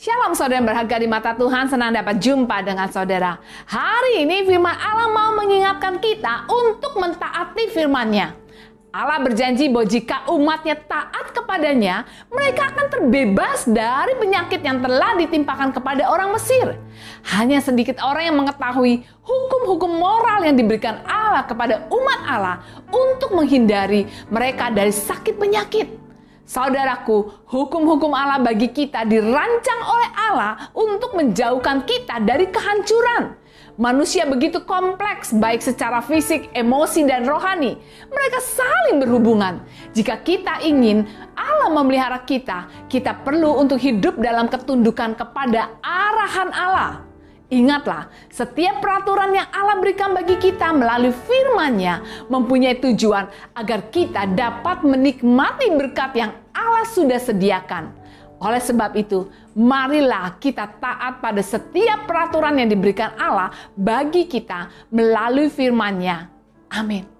Shalom saudara yang berharga di mata Tuhan, senang dapat jumpa dengan saudara. Hari ini firman Allah mau mengingatkan kita untuk mentaati firman-Nya. Allah berjanji bahwa jika umatnya taat kepadanya, mereka akan terbebas dari penyakit yang telah ditimpakan kepada orang Mesir. Hanya sedikit orang yang mengetahui hukum-hukum moral yang diberikan Allah kepada umat Allah untuk menghindari mereka dari sakit penyakit. Saudaraku, hukum-hukum Allah bagi kita dirancang oleh Allah untuk menjauhkan kita dari kehancuran. Manusia begitu kompleks, baik secara fisik, emosi, dan rohani. Mereka saling berhubungan. Jika kita ingin Allah memelihara kita, kita perlu untuk hidup dalam ketundukan kepada arahan Allah. Ingatlah, setiap peraturan yang Allah berikan bagi kita melalui firman-Nya mempunyai tujuan agar kita dapat menikmati berkat yang Allah sudah sediakan. Oleh sebab itu, marilah kita taat pada setiap peraturan yang diberikan Allah bagi kita melalui firman-Nya. Amin.